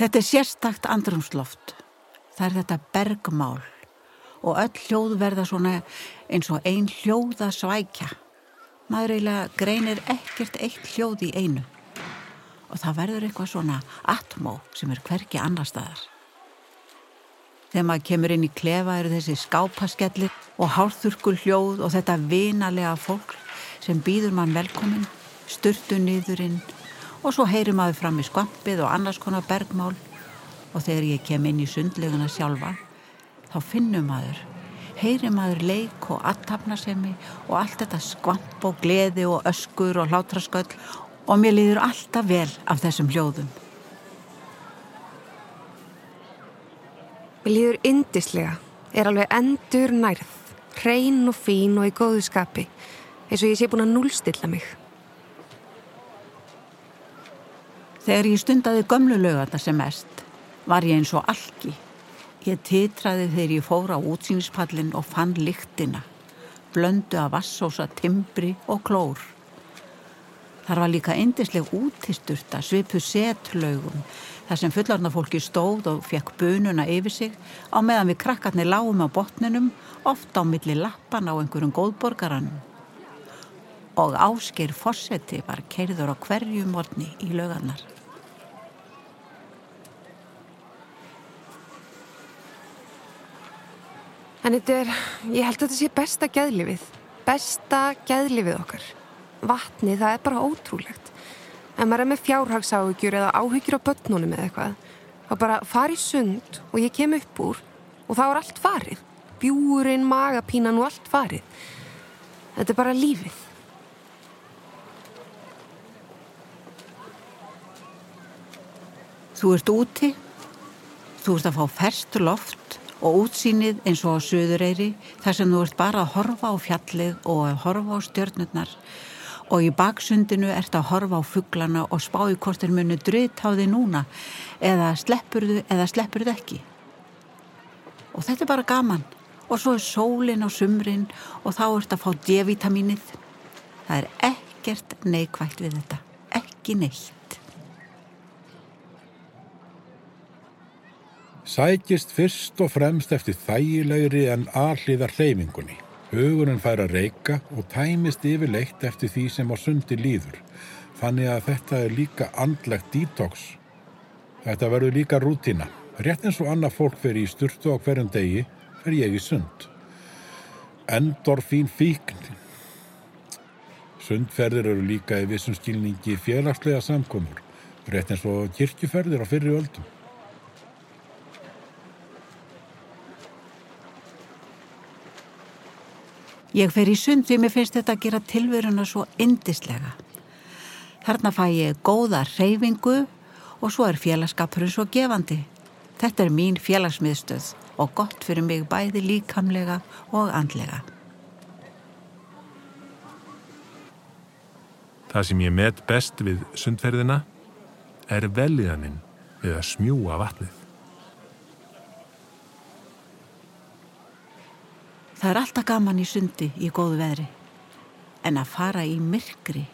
Þetta er sérstakt andrumsloft. Það er þetta bergmál og öll hljóð verða svona eins og ein hljóða svækja. Maður eiginlega greinir ekkert eitt hljóð í einu og það verður eitthvað svona atmó sem er hverki annar staðar. Þegar maður kemur inn í klefa eru þessi skápaskellir og hálþurkul hljóð og þetta vinalega fólk sem býður mann velkomin, sturtu niðurinn og svo heyrir maður fram í skvampið og annars konar bergmál og þegar ég kem inn í sundleguna sjálfa þá finnum maður, heyrir maður leik og aðtapnasemi og allt þetta skvamp og gleði og öskur og hlátrasköll og mér líður alltaf vel af þessum hljóðum. Mér líður indislega, er alveg endur nærð, hrein og fín og í góðu skapi, eins og ég sé búin að núlstilla mig. Þegar ég stundaði gömlu lögata sem mest, var ég eins og algi. Ég titraði þegar ég fór á útsýnispallin og fann lyktina, blöndu af vassósa, timbri og klór. Þar var líka eindisleg útisturta, svipu setlaugum, þar sem fullarna fólki stóð og fekk bununa yfir sig á meðan við krakkarnir lágum á botninum, ofta á milli lappan á einhverjum góðborgaranum. Og ásker fósetti var keirður á hverju morni í lögarnar. En þetta er, ég held að þetta sé besta gæðlifið, besta gæðlifið okkar. Vatni, það er bara ótrúlegt. Ef maður er með fjárhagsáhugjur eða áhugjur á börnunum eða eitthvað þá bara fari sund og ég kem upp úr og þá er allt farið. Bjúurinn, magapínan og allt farið. Þetta er bara lífið. Þú ert úti. Þú ert að fá ferst loft og útsýnið eins og á söðureyri þar sem þú ert bara að horfa á fjallið og að horfa á stjörnurnar og í baksundinu ert að horfa á fugglana og spá í hvort þeir munu drýtt á því núna eða sleppurðu eða sleppurðu ekki. Og þetta er bara gaman og svo er sólinn á sumrin og þá ert að fá D-vitamínið. Það er ekkert neikvægt við þetta, ekki neitt. Sækist fyrst og fremst eftir þægilegri en alliðar hleyfingunni. Hugurinn fær að reyka og tæmist yfirleitt eftir því sem á sundi líður. Þannig að þetta er líka andlegt detox. Þetta verður líka rútina. Rétt eins og annað fólk fer í sturtu á hverjum degi, fer ég í sund. Endorfín fíkn. Sundferðir eru líka í vissum skilningi félagslega samkomur. Rétt eins og kirkjuferðir á fyrri öldum. Ég fer í sund því mér finnst þetta að gera tilveruna svo indislega. Þarna fæ ég góða reyfingu og svo er félagskapurinn svo gefandi. Þetta er mín félagsmiðstöð og gott fyrir mig bæði líkamlega og andlega. Það sem ég met best við sundferðina er veliðaninn við að smjúa vatnið. Það er alltaf gaman í sundi í góðu veðri en að fara í myrkri,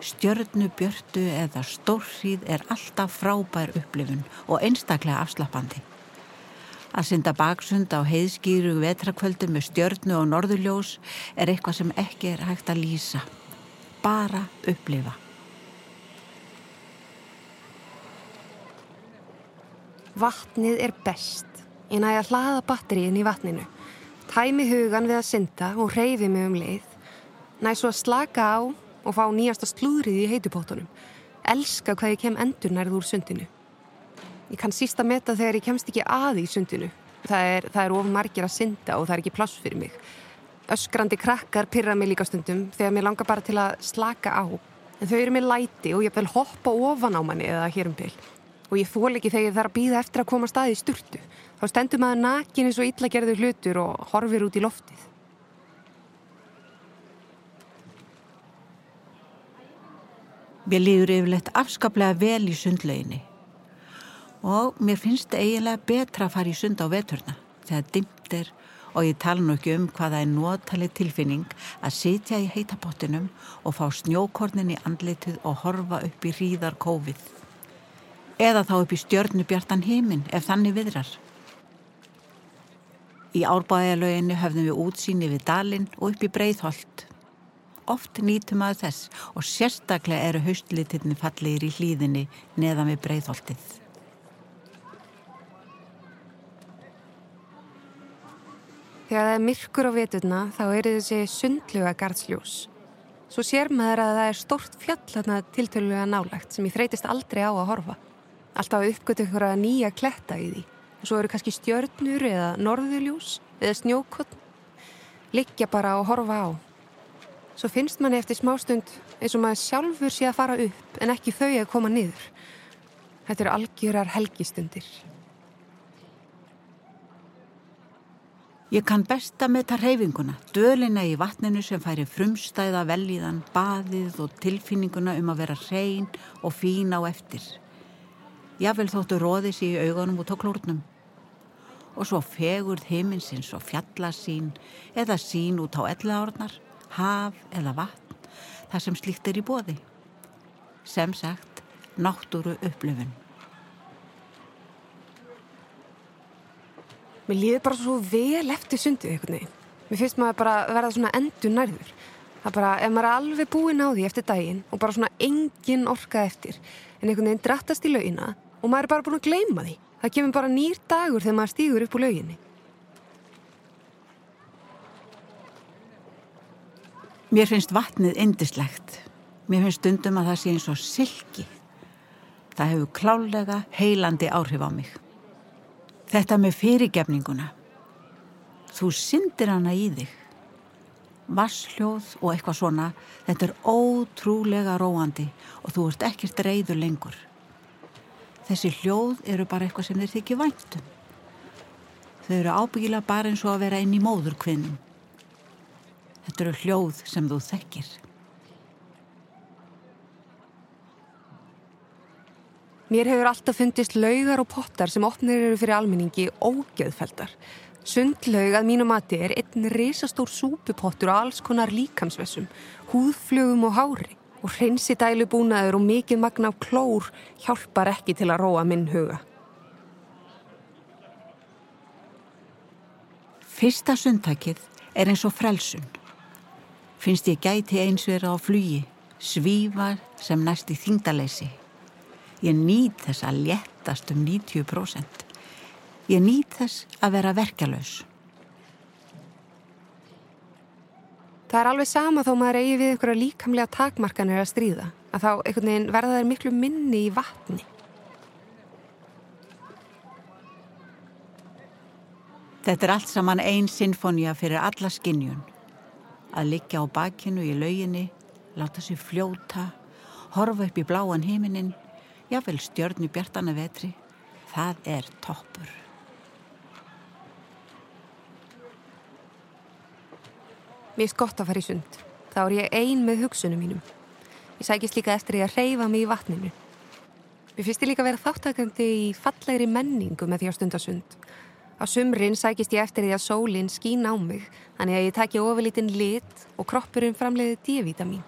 stjörnubjörtu eða stórrýð er alltaf frábær upplifun og einstaklega afslappandi. Að synda baksund á heiðskýru vetrakvöldu með stjörnu og norðurljós er eitthvað sem ekki er hægt að lýsa. Bara upplifa. Vatnið er best en að ég hlaða batteríin í vatninu tæmi hugan við að synda og reyfi mig um leið, næ svo að slaka á og fá nýjasta slúðrið í heitupótunum, elska hvað ég kem endur nærð úr sundinu. Ég kann sísta meta þegar ég kemst ekki að í sundinu. Það er, það er of margir að synda og það er ekki pláss fyrir mig. Öskrandi krakkar pyrra mig líka stundum þegar mér langar bara til að slaka á. En þau eru með læti og ég vil hoppa ofan á manni eða hér um byrj. Og ég þól ekki þegar ég þarf að býða eftir að koma staði í sturtu. Þá stendur maður nakin eins og illagerður hlutur og horfir út í loftið. Mér líður yfirleitt afskaplega vel í sundleginni og mér finnst eiginlega betra að fara í sund á veturna þegar dimt er og ég tala nú ekki um hvaða er notaleg tilfinning að sitja í heitapottinum og fá snjókornin í andlitið og horfa upp í hríðar kófið. Eða þá upp í stjörnubjartan heiminn ef þannig viðrar. Í árbæðalöginni höfðum við útsýni við dalinn og upp í Breitholt. Oft nýtum að þess og sérstaklega eru haustlitinni fallegir í hlýðinni neðan við Breitholtið. Þegar það er myrkur á veturna þá eru þessi sundluga gardsljós. Svo sér maður að það er stort fjall þarna tiltölulega nálægt sem ég þreytist aldrei á að horfa. Alltaf uppgötu ykkur að nýja kletta í því. Og svo eru kannski stjörnur eða norðuljós eða snjókotn. Liggja bara og horfa á. Svo finnst manni eftir smástund eins og maður sjálfur sé að fara upp en ekki þau að koma niður. Þetta eru algjörar helgistundir. Ég kann besta með það reyfinguna, dölina í vatninu sem færi frumstæða velíðan, baðið og tilfinninguna um að vera hrein og fín á eftir. Jável þóttu róðis í augunum út á klórnum. Og svo fegurð heiminsins og fjallasín eða sín út á ellaárnar, haf eða vatn, það sem slíkt er í bóði. Sem sagt, náttúru upplöfun. Mér líður bara svo vel eftir sundið einhvern veginn. Mér finnst maður bara verða svona endur nærður. Það bara, ef maður er alveg búinn á því eftir daginn og bara svona engin orka eftir en einhvern veginn drattast í laugina og maður er bara búinn að gleyma því. Það kemur bara nýr dagur þegar maður stýgur upp úr lauginni. Mér finnst vatnið indislegt. Mér finnst stundum að það sé eins og silki. Það hefur klálega heilandi áhrif á mig. Þetta með fyrirgefninguna. Þú syndir hana í þig. Vassljóð og eitthvað svona, þetta er ótrúlega róandi og þú ert ekkert reyður lengur. Þessi hljóð eru bara eitthvað sem þeir þykja væntum. Þau eru ábyggilega bara eins og að vera inn í móðurkvinnum. Þetta eru hljóð sem þú þekkir. Mér hefur alltaf fundist laugar og pottar sem opnir eru fyrir almenningi ógeðfeldar. Sundlaug að mínu mati er einn risastór súpupottur og alls konar líkamsvessum, húðflögum og hári og hreinsi dælu búnaður og mikið magna á klór hjálpar ekki til að róa minn huga. Fyrsta sundtakið er eins og frelsun. Finnst ég gæti eins vera á flugi, svífar sem næst í þingdaleysi. Ég nýt þess að léttast um 90%. Ég nýt þess að vera verkjalös. Það er alveg sama þó maður eigi við einhverja líkamlega takmarkanir að stríða. Að þá einhvern veginn verða þeir miklu minni í vatni. Þetta er allt saman einn sinfonía fyrir alla skinnjun. Að liggja á bakinu í lauginni, láta sér fljóta, horfa upp í bláan heiminin jáfnvel stjörn í bjartana vetri, það er toppur. Mér er gott að fara í sund. Þá er ég ein með hugsunum mínum. Ég sækist líka eftir ég að reyfa mig í vatninu. Mér finnst ég líka að vera þáttakandi í fallegri menningu með því að stunda sund. Á sumrin sækist ég eftir því að sólinn skín á mig, þannig að ég takja ofurlítinn lit og kroppurinn framleiði D-vitamin.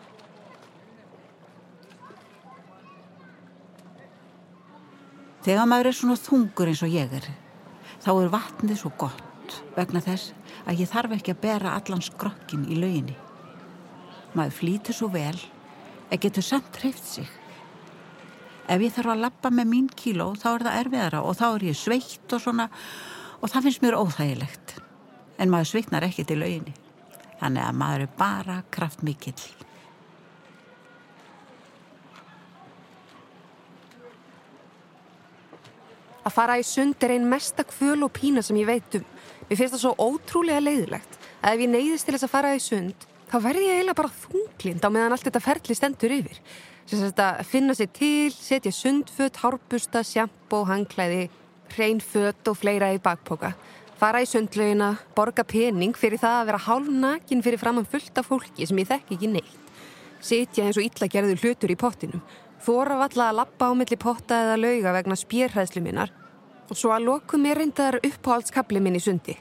Þegar maður er svona þungur eins og ég er, þá er vatnið svo gott vegna þess að ég þarf ekki að bera allan skrokkin í lauginni. Maður flýtur svo vel að getur samt hreift sig. Ef ég þarf að lappa með mín kíló þá er það erfiðara og þá er ég sveitt og svona og það finnst mér óþægilegt. En maður sveitnar ekki til lauginni. Þannig að maður er bara kraftmikill. Að fara í sund er einn mesta kvöl og pína sem ég veit um. Mér finnst það svo ótrúlega leiðilegt að ef ég neyðist til þess að fara í sund þá verði ég eiginlega bara þunglind á meðan allt þetta ferli stendur yfir. Þess að finna sér til, setja sundfött, hárbusta, sjampo, hangklæði, hreinfött og fleira í bakpoka. Fara í sundlaugina, borga pening fyrir það að vera hálfnakin fyrir framann fullt af fólki sem ég þekk ekki neitt. Setja eins og illa gerður hlutur í pottinum þóra valla að lappa á milli potta eða lauga vegna spjérhæðslu minnar og svo að loku mér reyndar uppáhaldskabli minn í sundi,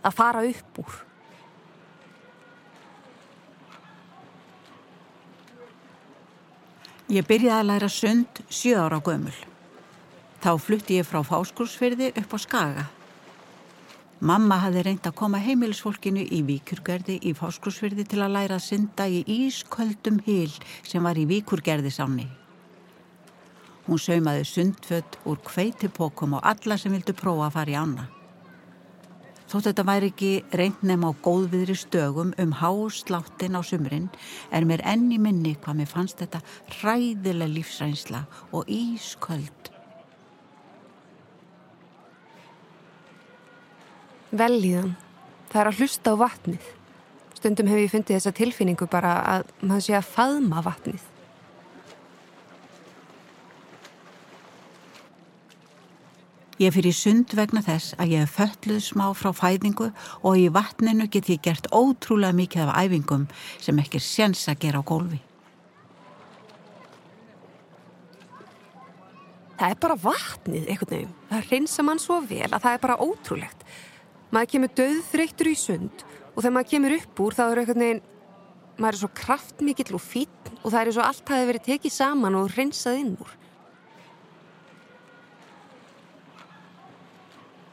að fara upp úr. Ég byrjaði að læra sund sjö ára gömul. Þá flutti ég frá fáskursfyrði upp á Skaga. Mamma hafði reynd að koma heimilisfólkinu í Víkurgerði í fáskursfyrði til að læra að synda í ísköldum hil sem var í Víkurgerðisáni. Hún saumaði sundfött úr kveitipokum og alla sem vildu prófa að fara í ána. Þótt þetta væri ekki reynd nefn á góðviðri stögum um hásláttin á sumrin er mér enni minni hvað mér fannst þetta ræðileg lífsrænsla og ísköld. Velíðan, það er að hlusta á vatnið. Stundum hef ég fundið þessa tilfinningu bara að maður sé að faðma vatnið. Ég fyrir sund vegna þess að ég hef fölluð smá frá fæðingu og í vatninu get ég gert ótrúlega mikið af æfingum sem ekki er séns að gera á gólfi. Það er bara vatnið einhvern veginn. Það reynsa mann svo vel að það er bara ótrúlegt. Maður kemur döðþreyttur í sund og þegar maður kemur upp úr þá er einhvern veginn, maður er svo kraftmikill og fít og það er svo allt hafi verið tekið saman og reynsað inn úr.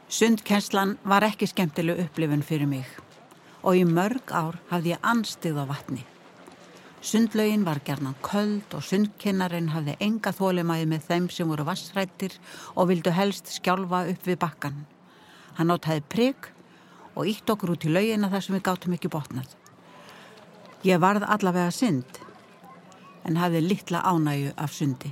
Sundkenslan var ekki skemmtileg upplifun fyrir mig og í mörg ár hafði ég anstigð á vatni. Sundlaugin var gerðan köld og sundkennarinn hafði enga þólimaði með þeim sem voru vassrættir og vildu helst skjálfa upp við bakkan. Hann áttaði prigg og ítt okkur út í laugina þar sem við gáttum ekki botnað. Ég varð allavega synd en hafði litla ánægu af sundi.